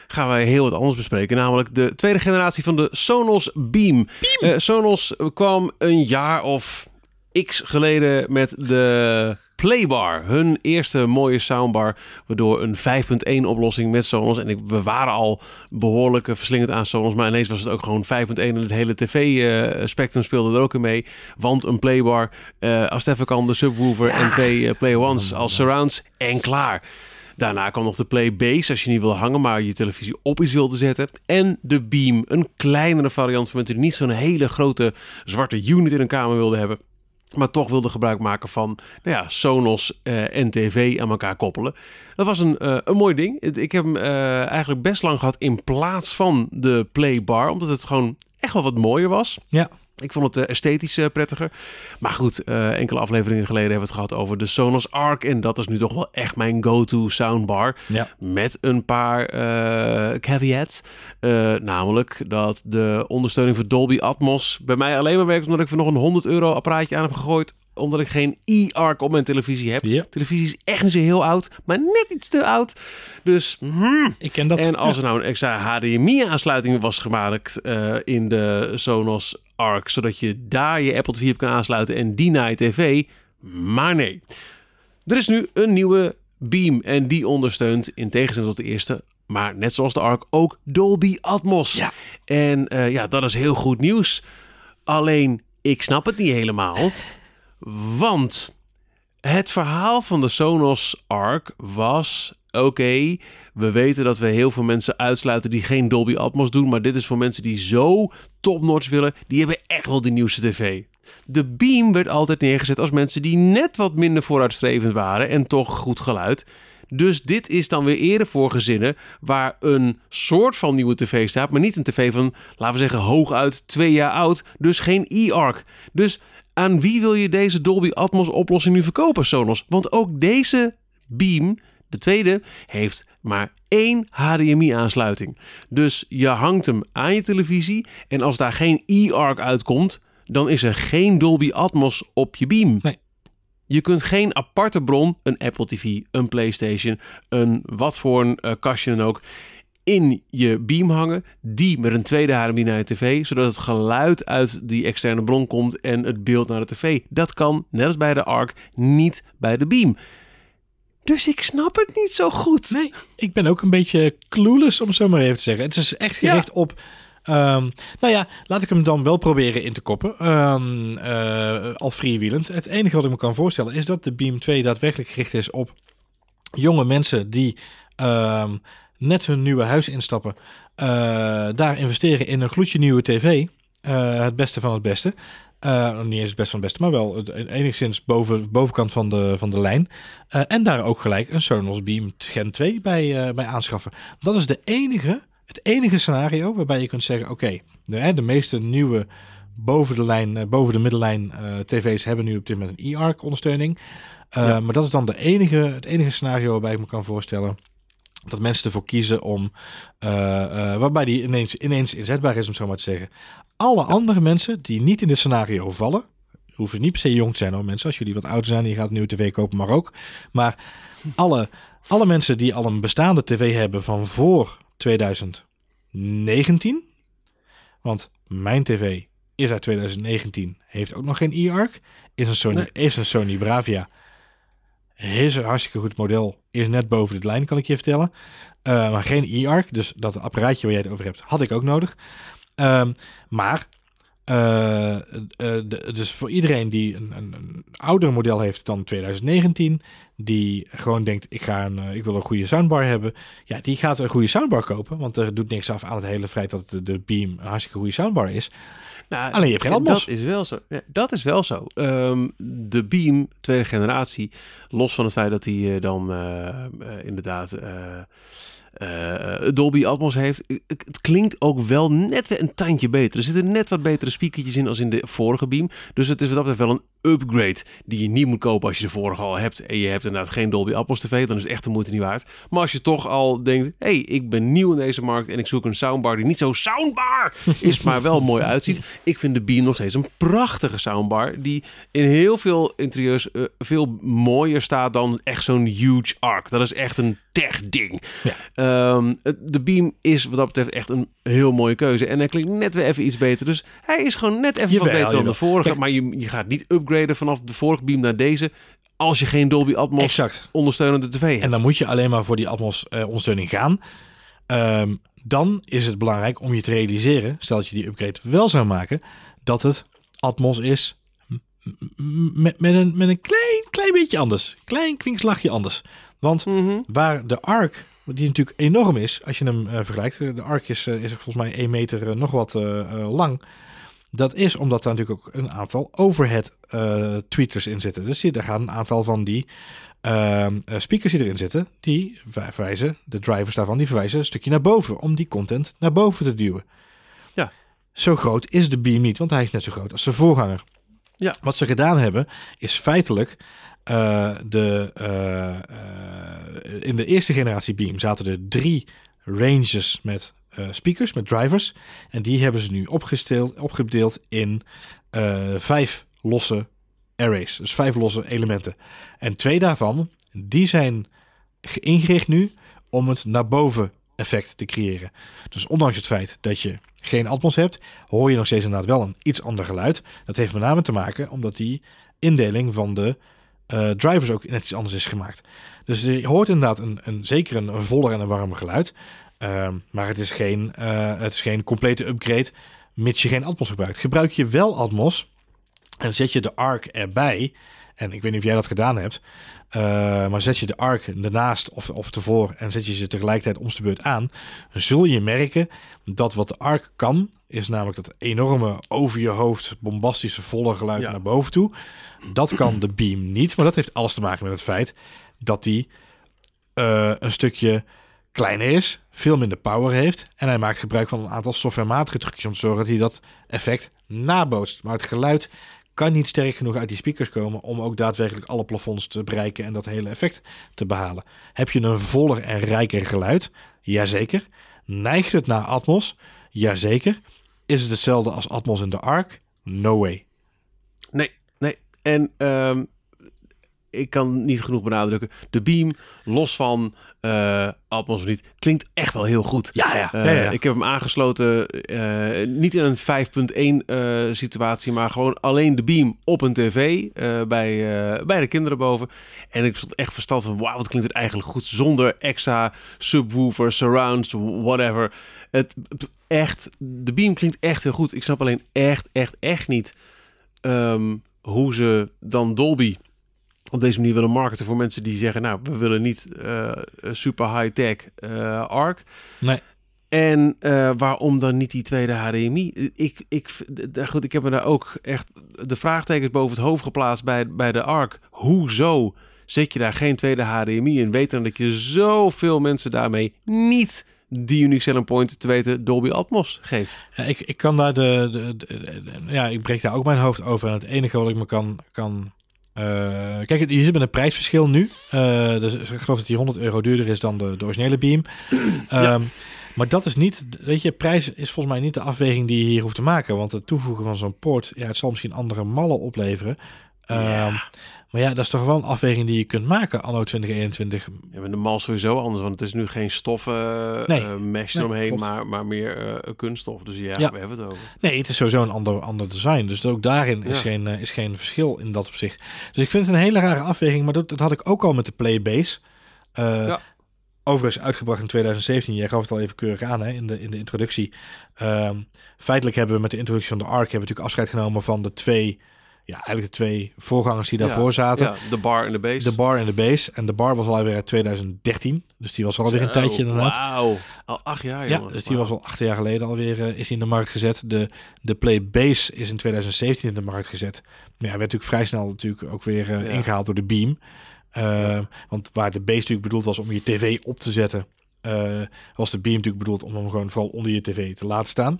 gaan wij heel wat anders bespreken. Namelijk de tweede generatie van de Sonos Beam. Eh, Sonos kwam een jaar of x geleden met de Playbar. Hun eerste mooie soundbar. Waardoor een 5.1 oplossing met Sonos. En ik, we waren al behoorlijk eh, verslingend aan Sonos. Maar ineens was het ook gewoon 5.1. En het hele tv-spectrum speelde er ook in mee. Want een Playbar, eh als het even kan, de subwoofer en twee eh, Play Ones als surrounds. En klaar. Daarna kwam nog de Play Base als je niet wil hangen, maar je televisie op iets wilde zetten. En de Beam, een kleinere variant voor mensen die niet zo'n hele grote zwarte unit in hun kamer wilden hebben. Maar toch wilden gebruik maken van nou ja, Sonos eh, en tv aan elkaar koppelen. Dat was een, eh, een mooi ding. Ik heb hem eh, eigenlijk best lang gehad in plaats van de Playbar. Omdat het gewoon echt wel wat mooier was. Ja. Ik vond het eh, esthetisch eh, prettiger. Maar goed, eh, enkele afleveringen geleden hebben we het gehad over de Sonos Arc. En dat is nu toch wel echt mijn go-to soundbar. Ja. Met een paar eh, caveats. Namelijk dat de ondersteuning voor Dolby Atmos bij mij alleen maar werkt omdat ik er nog een 100 euro apparaatje aan heb gegooid. Omdat ik geen e-arc op mijn televisie heb. Televisie is echt niet zo heel oud, maar net iets te oud. Dus hmm. Ik ken dat. En als er nou een extra HDMI-aansluiting was gemaakt eh, in de Sonos Arc, zodat je daar je Apple TV op kan aansluiten en die naar je tv. Maar nee. Er is nu een nieuwe Beam en die ondersteunt in tegenstelling tot de eerste, maar net zoals de Arc ook Dolby Atmos. Ja. En eh, ja, dat is heel goed nieuws. Alleen, ik snap het niet helemaal. (laughs) Want het verhaal van de Sonos Arc was... Oké, we weten dat we heel veel mensen uitsluiten die geen Dolby Atmos doen. Maar dit is voor mensen die zo topnotch willen. Die hebben echt wel de nieuwste tv. De Beam werd altijd neergezet als mensen die net wat minder vooruitstrevend waren. En toch goed geluid. Dus dit is dan weer eerder voor gezinnen waar een soort van nieuwe tv staat, maar niet een tv van, laten we zeggen, hooguit twee jaar oud. Dus geen e-arc. Dus aan wie wil je deze Dolby Atmos oplossing nu verkopen, Sonos? Want ook deze Beam, de tweede, heeft maar één HDMI-aansluiting. Dus je hangt hem aan je televisie en als daar geen e-arc uitkomt, dan is er geen Dolby Atmos op je Beam. Nee. Je kunt geen aparte bron, een Apple TV, een PlayStation, een wat voor een eh, kastje dan ook, in je beam hangen. Die met een tweede HDMI naar je tv, zodat het geluid uit die externe bron komt en het beeld naar de tv. Dat kan, net als bij de ARC, niet bij de beam. Dus ik snap het niet zo goed. Nee, ik ben ook een beetje clueless, om het zo maar even te zeggen. Het is echt gericht op... ehm, nou ja, laat ik hem dan wel proberen in te koppen. Eh, al freewheelend. Het enige wat ik me kan voorstellen is dat de Beam 2 daadwerkelijk gericht is op jonge mensen die ehm, net hun nieuwe huis instappen. eh, daar investeren in een gloedje nieuwe tv. Eh, het beste van het beste. Eh, niet eens het beste van het beste, maar wel het, enigszins boven, bovenkant van de, van de lijn. En daar ook gelijk een Sonos Beam Gen 2 bij, bij aanschaffen. Dat is de enige, het enige scenario waarbij je kunt zeggen: oké, de, meeste nieuwe boven de lijn, boven de middellijn tv's hebben nu op dit moment een e-arc ondersteuning. Ja. Maar dat is dan de enige, het enige scenario waarbij ik me kan voorstellen dat mensen ervoor kiezen om, eh, waarbij die ineens, ineens inzetbaar is, om zo maar te zeggen. Alle andere mensen die niet in dit scenario vallen, hoeven niet per se jong te zijn hoor mensen. Als jullie wat ouder zijn je gaat een nieuwe tv kopen, maar ook. Maar alle, alle mensen die al een bestaande tv hebben van voor 2019, want mijn tv is uit 2019, heeft ook nog geen e-arc, is een Sony, Nee. is een Sony Bravia. Is een hartstikke goed model. Is net boven de lijn, kan ik je vertellen. Uh, maar geen e-arc. Dus dat apparaatje waar jij het over hebt, had ik ook nodig. Um, maar Uh, de, dus voor iedereen die een, een, een ouder model heeft dan 2019, die gewoon denkt, ik, ga een, ik wil een goede soundbar hebben, ja, die gaat een goede soundbar kopen, want er doet niks af aan het hele feit dat de, de Beam een hartstikke goede soundbar is. Nou, Alleen je hebt geen Atmos. Dat is wel zo. Ja, dat is wel zo. Um, de Beam, tweede generatie, los van het feit dat hij uh, dan uh, uh, inderdaad uh, Dolby Atmos heeft. Het klinkt ook wel net weer een tandje beter. Er zitten net wat betere speakertjes in als in de vorige Beam. Dus het is wat dat betreft wel een upgrade die je niet moet kopen als je de vorige al hebt. En je hebt inderdaad geen Dolby Atmos TV. Dan is het echt de moeite niet waard. Maar als je toch al denkt, hey, ik ben nieuw in deze markt en ik zoek een soundbar die niet zo soundbar (laughs) is, maar wel mooi uitziet. Ik vind de Beam nog steeds een prachtige soundbar die in heel veel interieurs uh, veel mooier staat dan echt zo'n huge arc. Dat is echt een tech ding. Ja. Um, de Beam is wat dat betreft echt een heel mooie keuze. En hij klinkt net weer even iets beter. Dus hij is gewoon net even wat beter dan de vorige. Kijk, maar je, je gaat niet upgraden vanaf de vorige Beam naar deze als je geen Dolby Atmos exact. ondersteunende tv hebt. En dan moet je alleen maar voor die Atmos uh, ondersteuning gaan. Um, dan is het belangrijk om je te realiseren, stel dat je die upgrade wel zou maken, dat het Atmos is met, met, een, met een klein, klein beetje anders. Klein kwinkslagje anders. Want mm -hmm. waar de ARC, die natuurlijk enorm is, als je hem uh, vergelijkt. De ARC is, uh, is volgens mij 1 meter nog wat lang. Dat is omdat er natuurlijk ook een aantal overhead tweeters in zitten. Dus er gaan een aantal van die ehm, speakers die erin zitten, die verwijzen, de drivers daarvan, die verwijzen een stukje naar boven. Om die content naar boven te duwen. Ja. Zo groot is de beam niet, want hij is net zo groot als zijn voorganger. Ja. Wat ze gedaan hebben, is feitelijk uh, de, uh, uh, in de eerste generatie Beam zaten er drie ranges met speakers, met drivers. En die hebben ze nu opgesteeld, opgedeeld in vijf losse arrays. Dus vijf losse elementen. En twee daarvan, die zijn ingericht nu om het naar boven effect te creëren. Dus ondanks het feit dat je geen Atmos hebt, hoor je nog steeds inderdaad wel een iets ander geluid. Dat heeft met name te maken omdat die indeling van de uh, drivers ook net iets anders is gemaakt. Dus je hoort inderdaad een, een, zeker een, voller en een warmer geluid. Uh, maar het is, geen, uh, het is geen complete upgrade, mits je geen Atmos gebruikt. Gebruik je wel Atmos en zet je de ARC erbij, en ik weet niet of jij dat gedaan hebt, uh, maar zet je de ARC ernaast of, of tevoor en zet je ze tegelijkertijd om de beurt aan, zul je merken dat wat de ARC kan, is namelijk dat enorme over je hoofd bombastische volle geluid naar boven toe. Dat kan de Beam niet, maar dat heeft alles te maken met het feit dat die uh, een stukje kleiner is, veel minder power heeft en hij maakt gebruik van een aantal softwarematige trucjes om te zorgen dat hij dat effect nabootst. Maar het geluid kan niet sterk genoeg uit die speakers komen om ook daadwerkelijk alle plafonds te bereiken en dat hele effect te behalen. Heb je een voller en rijker geluid? Jazeker. Neigt het naar Atmos? Jazeker. Is het hetzelfde als Atmos in de ARC? No way. Nee, nee. En um, ik kan niet genoeg benadrukken. De Beam, los van uh, Atmos of niet, klinkt echt wel heel goed. Ja, ja. Uh, ja, ja. Ik heb hem aangesloten, uh, niet in een 5.1 situatie, maar gewoon alleen de Beam op een tv bij, bij de kinderen boven. En ik stond echt verstand van, wauw, wat klinkt het eigenlijk goed zonder extra subwoofer, surrounds, whatever. Het echt, de Beam klinkt echt heel goed. Ik snap alleen echt, echt, echt niet um, hoe ze dan Dolby op deze manier willen marketen voor mensen die zeggen, nou, we willen niet uh, super high-tech uh, ARC. Nee. En uh, waarom dan niet die tweede HDMI? Ik, ik, goed, ik heb me daar ook echt de vraagtekens boven het hoofd geplaatst bij, bij de ARC. Hoezo zet je daar geen tweede HDMI in? Weten dat je zoveel mensen daarmee niet die unique selling point te weten Dolby Atmos geeft. Ja, ik, ik kan daar de, de, de, de, ja, ik breek daar ook mijn hoofd over. En het enige wat ik me kan, kan kijk, je zit met een prijsverschil nu. Uh, dus ik geloof dat die 100 euro duurder is dan de, de originele Beam. (clears throat) ja. um, maar dat is niet, weet je, prijs is volgens mij niet de afweging die je hier hoeft te maken. Want het toevoegen van zo'n poort, ja, het zal misschien andere mallen opleveren. Ja. Maar ja, dat is toch wel een afweging die je kunt maken anno 2021. Ja, met de mal sowieso anders, want het is nu geen stoffen uh, nee. uh, mesh nee, omheen, maar, maar meer uh, kunststof. Dus ja, ja, we hebben het over. Nee, het is sowieso een ander, ander design. Dus ook daarin ja. is, geen, is geen verschil in dat opzicht. Dus ik vind het een hele rare afweging, maar dat, dat had ik ook al met de Playbase. ja. overigens uitgebracht in 2017. Jij gaf het al even keurig aan hè, in, de, in de introductie. Ehm, feitelijk hebben we met de introductie van de ARC... hebben we natuurlijk afscheid genomen van de twee... Ja, eigenlijk de twee voorgangers die daarvoor Ja, zaten. Ja, de bar en de base. De bar en de base. En de bar was alweer uit 2013. Dus die was alweer een tijdje inderdaad. Wauw. Al acht jaar, Ja, jongen. dus die was al acht jaar geleden alweer eh, is in de markt gezet. De, de Play Base is in 2017 in de markt gezet. Maar ja, werd natuurlijk vrij snel natuurlijk ook weer eh, Ja. ingehaald door de Beam. Eh, Want waar de Base natuurlijk bedoeld was om je tv op te zetten, was de Beam natuurlijk bedoeld om hem gewoon vooral onder je tv te laten staan.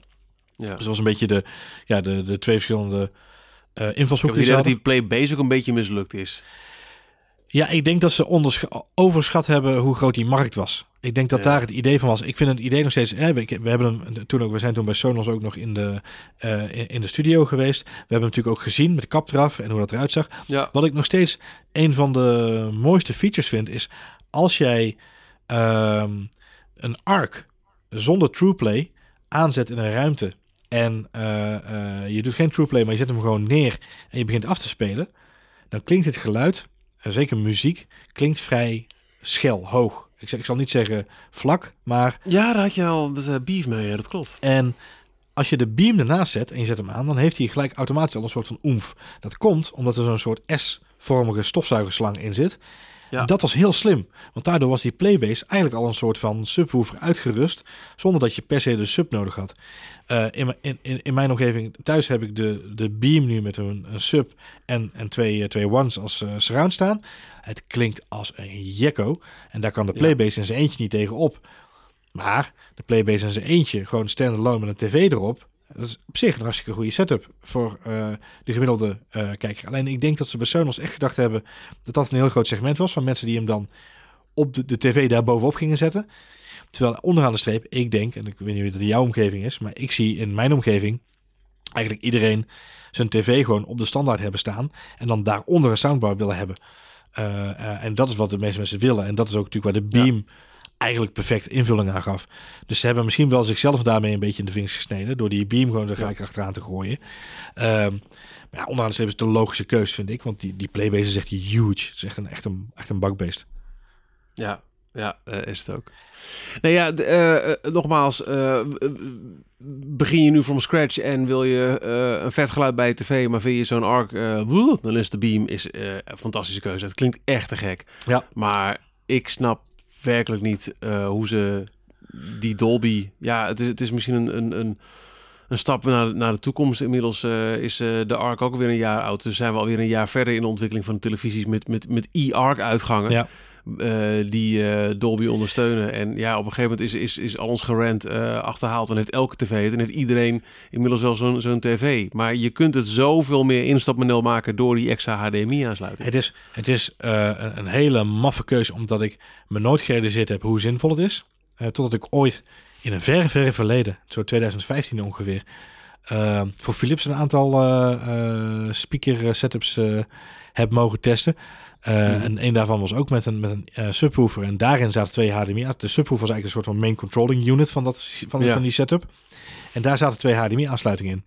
Ja. Dus dat was een beetje de, ja, de, de twee verschillende eh Ik heb het die idee ze dat die Play Base ook een beetje mislukt is. Ja, ik denk dat ze overschat hebben hoe groot die markt was. Ik denk dat Ja. daar het idee van was. Ik vind het idee nog steeds. Hè, we, we hebben hem toen ook. We zijn toen bij Sonos ook nog in de, eh, in, in de studio geweest. We hebben hem natuurlijk ook gezien met de kap eraf en hoe dat eruit zag. Ja. Wat ik nog steeds een van de mooiste features vind is als jij ehm, een ARC zonder TruePlay aanzet in een ruimte en eh, eh, je doet geen TruePlay, maar je zet hem gewoon neer en je begint af te spelen, dan klinkt het geluid, en zeker muziek, klinkt vrij schel, hoog. Ik, ik zal niet zeggen vlak, maar Ja, daar had je al eh, beef mee, ja, dat klopt. en als je de beam ernaast zet en je zet hem aan, dan heeft hij gelijk automatisch al een soort van oemf. Dat komt omdat er zo'n soort S-vormige stofzuigerslang in zit. Ja. Dat was heel slim, want daardoor was die Playbase eigenlijk al een soort van subwoofer uitgerust, zonder dat je per se de sub nodig had. Eh, in, mijn- in, in, mijn omgeving thuis heb ik de, de beam nu met een, een sub en, en twee, eh, twee ones als eh, surround staan. Het klinkt als een jekko en daar kan de. Playbase in zijn eentje niet tegen op. Maar de Playbase in zijn eentje, gewoon standalone met een tv erop. Dat is op zich een hartstikke goede setup voor eh, de gemiddelde eh, kijker. Alleen ik denk dat ze bij Sonos echt gedacht hebben dat dat een heel groot segment was van mensen die hem dan op de, de tv daar bovenop gingen zetten. Terwijl onderaan de streep, ik denk, en ik weet niet hoe dat in jouw omgeving is, maar ik zie in mijn omgeving eigenlijk iedereen zijn tv gewoon op de standaard hebben staan en dan daaronder een soundbar willen hebben. Eh, en dat is wat de meeste mensen willen. En dat is ook natuurlijk waar de Ja. Eigenlijk perfect invulling aan gaf. Dus ze hebben misschien wel zichzelf daarmee een beetje in de vingers gesneden. Door die Beam gewoon er gelijk achteraan te gooien. Ehm, maar ja, onderaan is het een logische keus, vind ik. Want die, die Playbase is echt huge. Het is echt een, echt een, echt een bakbeest. Ja, ja eh, is het ook. Nou ja, eh, eh, nogmaals, begin je nu from scratch en wil je een vet geluid bij je tv, maar vind je zo'n ARC, dan is de Beam is, een fantastische keuze. Het klinkt echt te gek. Ja. Maar ik snap werkelijk niet eh, hoe ze die Dolby... Ja, het is, het is misschien een, een, een, een stap naar, naar de toekomst. Inmiddels eh, is eh, de ARC ook weer een jaar oud. Dus zijn we alweer een jaar verder in de ontwikkeling van de televisies met, met, met e-ARC uitgangen. Ja. Eh, die eh, Dolby ondersteunen. En ja, op een gegeven moment is, is, is al ons gerend eh, achterhaald. Dan heeft elke tv en heeft iedereen inmiddels wel zo'n zo'n tv. Maar je kunt het zoveel meer instapmodel maken door die extra HDMI-aansluiting. Het is, het is een, een hele maffe keuze, omdat ik me nooit gerealiseerd heb hoe zinvol het is. Totdat ik ooit in een verre, verre verleden, zo 2015 ongeveer, eh, voor Philips een aantal eh, eh, speaker setups heb mogen testen. Mhm. En een daarvan was ook met een, met een eh, subwoofer. En daarin zaten twee HDMI. De subwoofer was eigenlijk een soort van main controlling unit van, dat, van, Ja. van die setup. En daar zaten twee HDMI-aansluitingen in.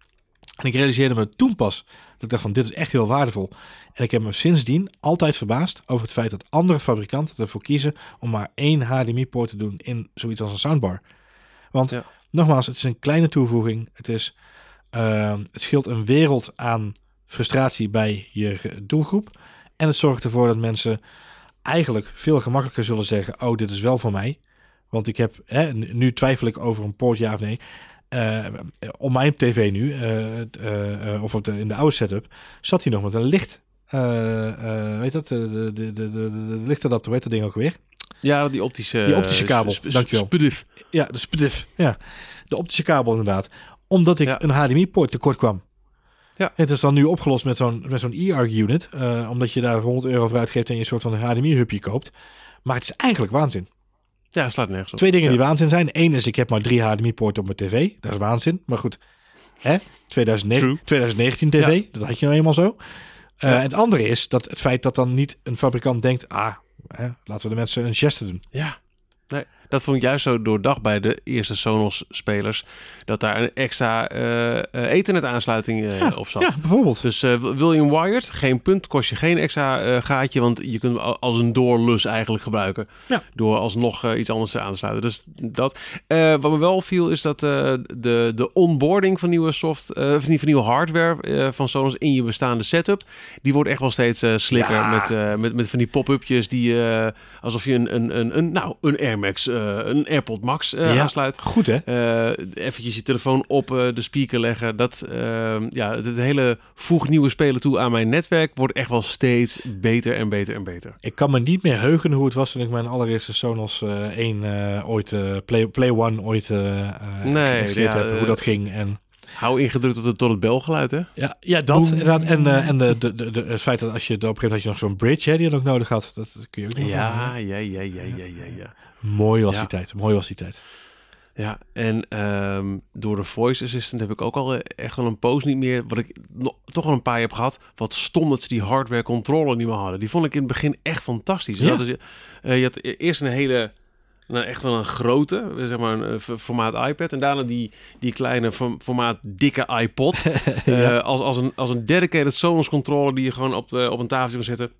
En ik realiseerde me toen pas dat ik dacht van dit is echt heel waardevol. En ik heb me sindsdien altijd verbaasd over het feit dat andere fabrikanten ervoor kiezen om maar één HDMI-poort te doen in zoiets als een soundbar. Want Ja. nogmaals, het is een kleine toevoeging. Het, is, ehm, het scheelt een wereld aan frustratie bij je doelgroep. En het zorgt ervoor dat mensen eigenlijk veel gemakkelijker zullen zeggen: Oh, dit is wel voor mij. Want ik heb, hè, nu twijfel ik over een poort ja of nee. Eh, op mijn tv nu, eh, eh, eh, of op de, in de oude setup, zat hij nog met een licht. eh, eh, weet dat, de, de, de, de, lichtadapter, dat ding ook weer? Ja, die optische, Die optische kabel, sp- sp- dankjewel. Ja, de SPDIF. Ja, de optische kabel inderdaad. Omdat ik Ja. een HDMI-poort tekort kwam. Ja. Het is dan nu opgelost met zo'n met zo'n e-ARC-unit. eh, omdat je daar 100 euro voor uitgeeft en je een soort van HDMI-hubje koopt. Maar het is eigenlijk waanzin. Ja, het slaat nergens op. Twee dingen Ja. die waanzin zijn. Eén is, ik heb maar drie HDMI-poorten op mijn tv. Dat is waanzin. Maar goed, hè? 2009, True. 2019 tv, dat had je nou eenmaal zo. Eh, en het andere is dat het feit dat dan niet een fabrikant denkt... ah, hè, laten we de mensen een geste doen. Ja. Nee. Dat vond ik juist zo doordacht bij de eerste Sonos-spelers. Dat daar een extra eh, eh, ethernet-aansluiting eh, Ja, op zat. Ja, bijvoorbeeld. Dus eh, wil je een wired, geen punt, kost je geen extra eh, gaatje. Want je kunt hem als een doorlus eigenlijk gebruiken. Ja. Door alsnog eh, iets anders aan te sluiten. Dus dat. Eh, wat me wel viel is dat eh, de, de onboarding van nieuwe soft, eh, van, van nieuwe hardware eh, van Sonos in je bestaande setup. Die wordt echt wel steeds eh, slikker. Ja. Met, eh, met, met van die pop-upjes die eh, alsof je een, een, een, een, nou, een Air Max, eh, een AirPod Max eh, Ja. aansluit. Goed, hè? Eh eventjes je telefoon op eh, de speaker leggen. Dat, eh, ja, het, hele voeg nieuwe spelen toe aan mijn netwerk wordt echt wel steeds beter en beter en beter. Ik kan me niet meer heugen hoe het was toen ik mijn allereerste Sonos eh 1 eh, ooit, eh, Play, Play One ooit eh eh, Nee, ja, heb. eh, hoe dat ging. En Hou ingedrukt tot het, tot het belgeluid, hè? ja, ja dat inderdaad. En, eh, en de, de, de, de- het feit dat als je op een gegeven moment had je nog zo'n bridge hè, die je ook nodig had. Dat, dat kun je ook nog Ja, ja, ja, ja, ja, ja, ja. Mooi was Ja. die tijd. Mooi was die tijd. Ja, en ehm, door de voice assistant heb ik ook al eh, echt wel een poos niet meer, wat ik nog, toch al een paar heb gehad, wat stom dat ze die hardware controle niet meer hadden. Die vond ik in het begin echt fantastisch. Ja. Eh, je had e- eerst een hele, nou echt wel een grote, zeg maar een eh, formaat iPad. En daarna die, die kleine form- formaat dikke iPod. (laughs) Ja. Als, als, een, als een dedicated Sonos controller die je gewoon op, de, op een tafeltje kan zetten.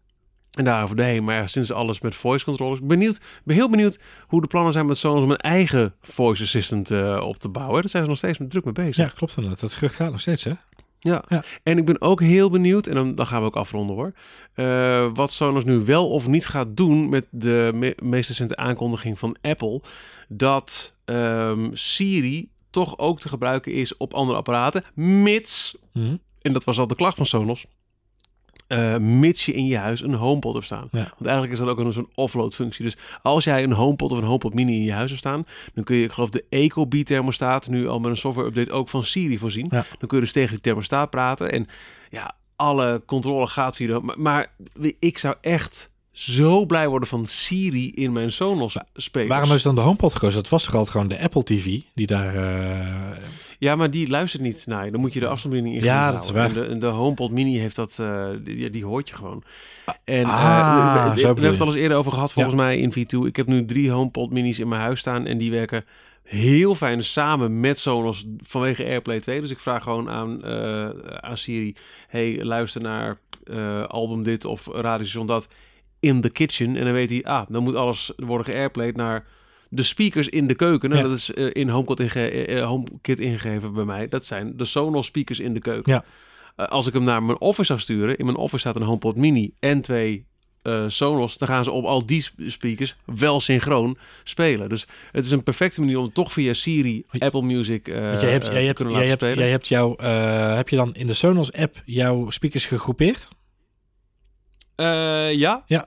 En daar over de heen. Maar sinds alles met voice controllers. Benieuwd, ben heel benieuwd hoe de plannen zijn met Sonos om een eigen voice assistant eh, op te bouwen. Daar zijn ze nog steeds met druk mee bezig. Ja, klopt inderdaad. Dat gerucht gaat nog steeds, hè? Ja. Ja. En ik ben ook heel benieuwd, en dan, dan gaan we ook afronden hoor. eh, wat Sonos nu wel of niet gaat doen met de me meest recente aankondiging van Apple. Dat ehm, Siri toch ook te gebruiken is op andere apparaten. Mits Mhm. en dat was al de klacht van Sonos. Eh, mits je in je huis een HomePod hebt staan. Ja. Want eigenlijk is dat ook een zo'n offload functie. Dus als jij een HomePod of een HomePod Mini in je huis hebt staan, dan kun je, ik geloof de Ecobee thermostaat nu al met een software update ook van Siri voorzien. Ja. Dan kun je dus tegen die thermostaat praten en ja, alle controle gaat via de, maar, maar ik zou echt zo blij worden van Siri in mijn Sonos spelers. Waarom is dan de HomePod gekozen? Dat was toch altijd gewoon de Apple TV die daar... eh, Ja, maar die luistert niet naar je. Dan moet je de afstandsbediening in Ja, dat is waar. En de, de HomePod Mini heeft dat, eh, die, die hoort je gewoon. En eh, Ah, we- hebben het al eens eerder over gehad, volgens mij in V2. Ik heb nu drie HomePod Minis in mijn huis staan en die werken heel fijn samen met Sonos vanwege AirPlay 2. Dus ik vraag gewoon aan, aan Siri, hey, luister naar album dit of radiostation dat in the kitchen. En dan weet hij, ah, dan moet alles worden geairplayed naar de speakers in de keuken. Nou, Ja. Dat is eh, in HomeKit, inge eh, HomeKit ingegeven bij mij. Dat zijn de Sonos speakers in de keuken. Ja. Eh, als ik hem naar mijn office zou sturen, in mijn office staat een HomePod Mini en twee eh, Sonos, dan gaan ze op al die sp- speakers wel synchroon spelen. Dus het is een perfecte manier om toch via Siri, Apple Music eh want jij hebt, eh, jij hebt, jij hebt, jij hebt jouw... eh, heb je dan in de Sonos app jouw speakers gegroepeerd? Eh, ja. Ja.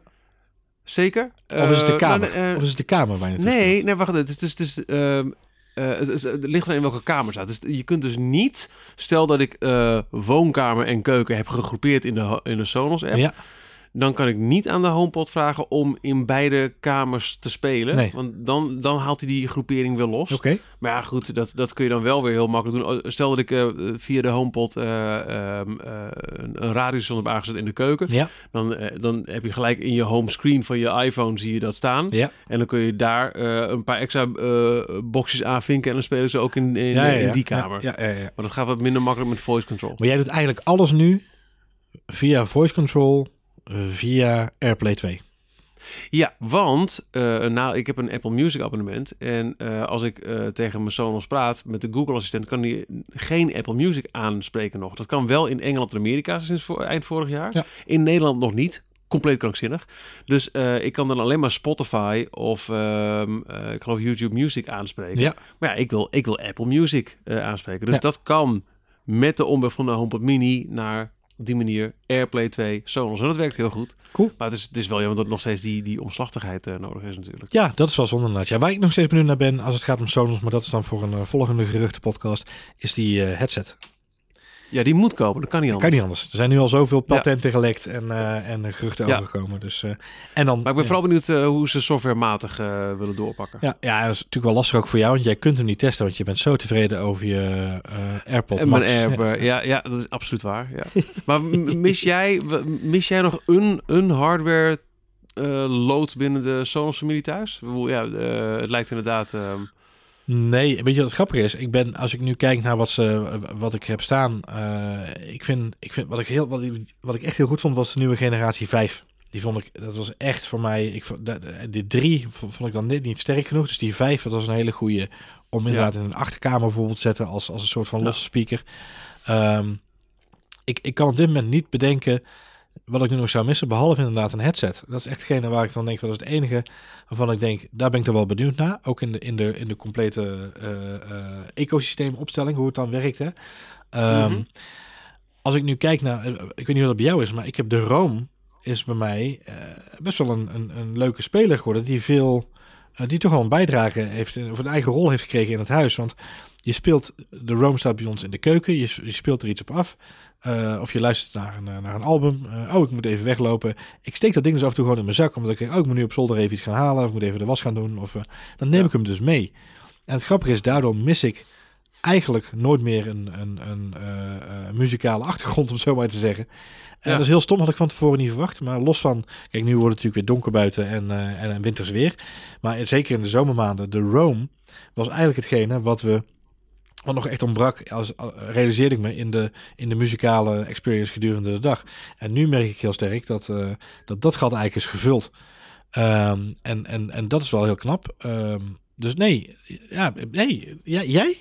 Zeker. Of is het de Eh, kamer? nee, eh, of is het de kamer waar je Nee, gaat? nee, wacht. Het is, het is, het is, ehm, eh, het, is- het ligt aan in welke kamer staat. Dus je kunt dus niet... Stel dat ik woonkamer en keuken heb gegroepeerd in de, in de Sonos app. Ja, Dan kan ik niet aan de HomePod vragen om in beide kamers te spelen. Nee. Want dan, dan haalt hij die groepering wel los. oké. Maar ja, goed, dat, dat kun je dan wel weer heel makkelijk doen. Oh, Stel dat ik eh, via de HomePod eh, ehm, eh, een, een radiostation heb aangezet in de keuken. Ja, Dan, dan heb je gelijk in je homescreen van je iPhone zie je dat staan. ja. En dan kun je daar een paar extra boxjes aanvinken. En dan spelen ze ook in, in, ja, ja, in die kamer. Ja, ja, ja, ja. Maar dat gaat wat minder makkelijk met voice control. Maar jij doet eigenlijk alles nu via voice control, via AirPlay 2. Ja, want eh, nou, ik heb een Apple Music abonnement. En eh, als ik eh, tegen mijn Sonos praat met de Google Assistent, kan die geen Apple Music aanspreken nog. Dat kan wel in Engeland en Amerika sinds voor, eind vorig jaar. Ja. In Nederland nog niet. Compleet krankzinnig. Dus ik kan dan alleen maar Spotify of ehm, eh, ik geloof YouTube Music aanspreken. Ja, Maar ja, ik wil, ik wil Apple Music aanspreken. Dus Ja. dat kan met de omweg van de HomePod Mini naar op die manier AirPlay 2 Sonos. En dat werkt heel goed. Cool. Maar het is, het is wel jammer dat nog steeds die, die omslachtigheid eh, nodig is natuurlijk. ja, dat is wel zonde inderdaad. Ja, waar ik nog steeds benieuwd naar ben als het gaat om Sonos, maar dat is dan voor een eh, volgende geruchtenpodcast, is die eh, headset. Ja, die moet komen. Dat kan niet Kan anders. niet anders. Er zijn nu al zoveel patenten gelekt en, eh, en eh, geruchten Ja. overgekomen. Dus, eh, en dan, Maar ik ben vooral benieuwd hoe ze softwarematig willen doorpakken. Ja, ja, dat is natuurlijk wel lastig ook voor jou, want jij kunt hem niet testen, want je bent zo tevreden over je AirPod En mijn. Air, (laughs) ja, ja, dat is absoluut waar. Ja. maar mis jij, mis jij nog een, een hardware lood binnen de Sonos familie thuis? Ja, het lijkt inderdaad... ehm, Nee, weet je wat het grappige is? Ik ben, als ik nu kijk naar wat, ze, wat ik heb staan, eh, ik vind, ik vind wat, ik heel, wat, ik- wat ik echt heel goed vond, was de nieuwe generatie 5. Die vond ik, dat was echt voor mij, ik, vond- dat- die 3 vond ik dan net niet sterk genoeg. Dus die 5, dat was een hele goede om inderdaad in een achterkamer bijvoorbeeld te zetten als, als een soort van losse speaker. Ehm, ik, ik kan op dit moment niet bedenken wat ik nu nog zou missen, behalve inderdaad een headset. Dat is echt degene waar ik dan denk, dat is het enige waarvan ik denk, daar ben ik er wel benieuwd naar. Ook in de, in de, in de complete eh, eh, ecosysteemopstelling, hoe het dan werkt. Hè. Ehm, Mhm. Als ik nu kijk naar, eh, ik weet niet hoe dat bij jou is, maar ik heb de Roam is bij mij best wel een, een, een leuke speler geworden, die veel, die toch wel een bijdrage heeft, of een eigen rol heeft gekregen in het huis. Want je speelt, de Roam staat bij ons in de keuken, je, je speelt er iets op af. Eh, of je luistert naar een, eh, naar een album. Eh, oh, ik moet even weglopen. Ik steek dat ding dus af en toe gewoon in mijn zak. Omdat ik denk, oh, ik moet nu op zolder even iets gaan halen. Of ik moet even de was gaan doen. Of, dan neem Ja. ik hem dus mee. En het grappige is, daardoor mis ik eigenlijk nooit meer een, een, een muzikale achtergrond, om het zo maar te zeggen. En Ja. dat is heel stom, had ik van tevoren niet verwacht. Maar los van, kijk, nu wordt het natuurlijk weer donker buiten en, en, en winters weer. Maar zeker in de zomermaanden, de Roam was eigenlijk hetgene wat we wat nog echt ontbrak, als, al- realiseerde ik me in de, in de muzikale experience gedurende de dag. En nu merk ik heel sterk dat eh, dat, dat gat eigenlijk is gevuld. Ehm, en, en, en dat is wel heel knap. Ehm, dus nee, ja, nee, jij?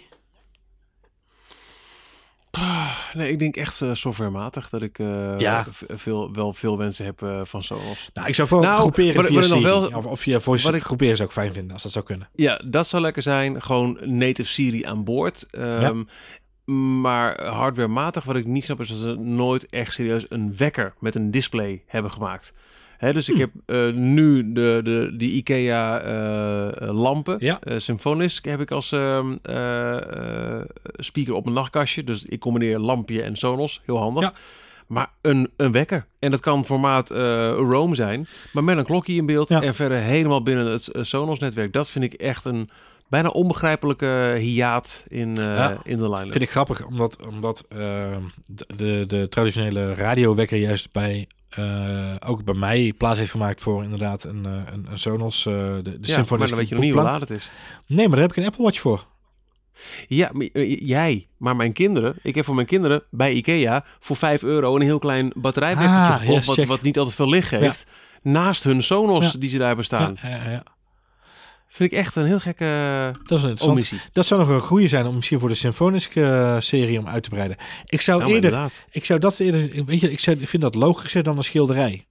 Nee, ik denk echt eh, softwarematig dat ik eh, Ja. veel, wel veel wensen heb eh, van Sonos. Nou, ik zou voor Nou, groeperen wat via wat Siri. wel- of, of via voice wat ik- groeperen zou ik fijn vinden, als dat zou kunnen. Ja, dat zou lekker zijn. Gewoon native Siri aan boord. Ehm, Maar hardwarematig, wat ik niet snap, is dat ze nooit echt serieus een wekker met een display hebben gemaakt. Hè, dus ik Hm. heb eh, nu de, de, die IKEA eh, eh, lampen. Ja. Symfonisk heb ik als ehm, eh, eh, speaker op mijn nachtkastje. Dus ik combineer lampje en Sonos. Heel handig. Ja. Maar een, een wekker. En dat kan formaat Roam zijn. Maar met een klokje in beeld. Ja. En verder helemaal binnen het Sonos-netwerk. Dat vind ik echt een bijna onbegrijpelijke hiaat in, Ja. in de line-up. Vind ik grappig, omdat, omdat de, de, de traditionele radiowekker juist bij, eh, ook bij mij plaats heeft gemaakt voor inderdaad een, eh, een, een Sonos, eh, de, de ja, maar dan weet je nog niet hoe laat het is. Nee, maar daar heb ik een Apple Watch voor. Ja, maar, jij. Maar mijn kinderen. Ik heb voor mijn kinderen bij Ikea voor 5 euro een heel klein batterijwekkertje Ah, gekocht. yes, wat, niet altijd veel licht heeft. Naast hun Sonos Ja. die ze daar hebben staan. Ja, ja, ja. Vind ik echt een heel gekke Dat is een interessant. omissie. Dat zou nog een goede zijn om misschien voor de Symfonisk-serie om uit te breiden. Ik zou eerder, inderdaad. ik zou dat eerder, weet je, ik, vind dat logischer dan een schilderij.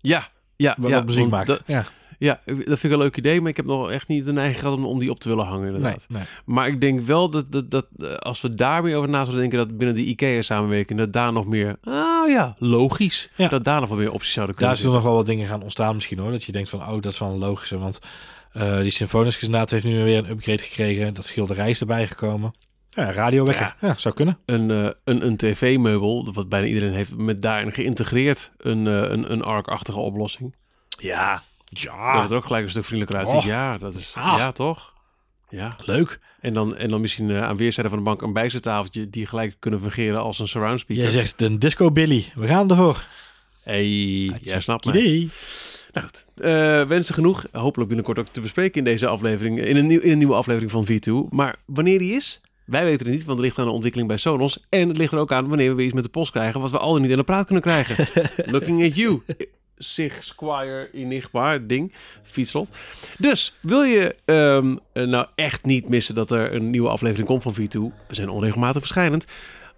Ja, ja, Wat ja. muziek want maakt. dat- ja, ja, dat vind ik een leuk idee. Maar ik heb nog echt niet de neiging gehad om, om die op te willen hangen inderdaad. nee. Maar ik denk wel dat, dat, dat eh, als we daar weer over na zouden denken... dat binnen de IKEA-samenwerking... dat daar nog meer... Ah ja, logisch. Ja. Dat daar nog wel meer opties zouden kunnen Daar zullen nog wel wat dingen gaan ontstaan misschien hoor. Dat je denkt van, oh, dat is wel een logische. Want eh, die Symfonisk inderdaad heeft nu weer een upgrade gekregen. Dat schilderij is erbij gekomen. Ja, radiowekker. Ja. zou kunnen. Een, eh, een, een tv-meubel, wat bijna iedereen heeft... met daarin geïntegreerd een, eh, een, een ARC-achtige oplossing. Ja, Dat ja. het er ook gelijk een stuk vriendelijker uitziet. Oh. Ja, dat is... Ah. Ja, toch? Ja. Leuk. En dan, en dan misschien aan weerszijden van de bank een bijzettafeltje... die gelijk kunnen fungeren als een surround speaker. Jij zegt een disco Billy. We gaan ervoor. Hey, jij snapt. Idee. Nou goed, eh, wensen genoeg. Hopelijk binnenkort ook te bespreken in deze aflevering, in een, nieuw, in een nieuwe aflevering van V2. Maar wanneer die is, wij weten het niet, want het ligt aan de ontwikkeling bij Sonos. En het ligt er ook aan wanneer we weer iets met de post krijgen, wat we al niet aan de praat kunnen krijgen. (laughs) Looking at you. Sig Squire Enigma ding, fietslot. Dus wil je ehm, eh, nou echt niet missen dat er een nieuwe aflevering komt van V2? We zijn onregelmatig verschijnend.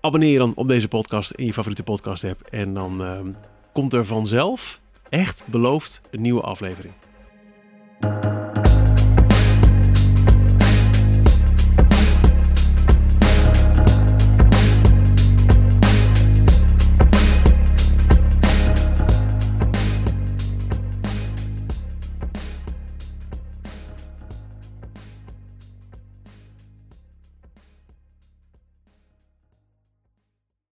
Abonneer je dan op deze podcast in je favoriete podcast app. En dan ehm, komt er vanzelf, echt beloofd, een nieuwe aflevering.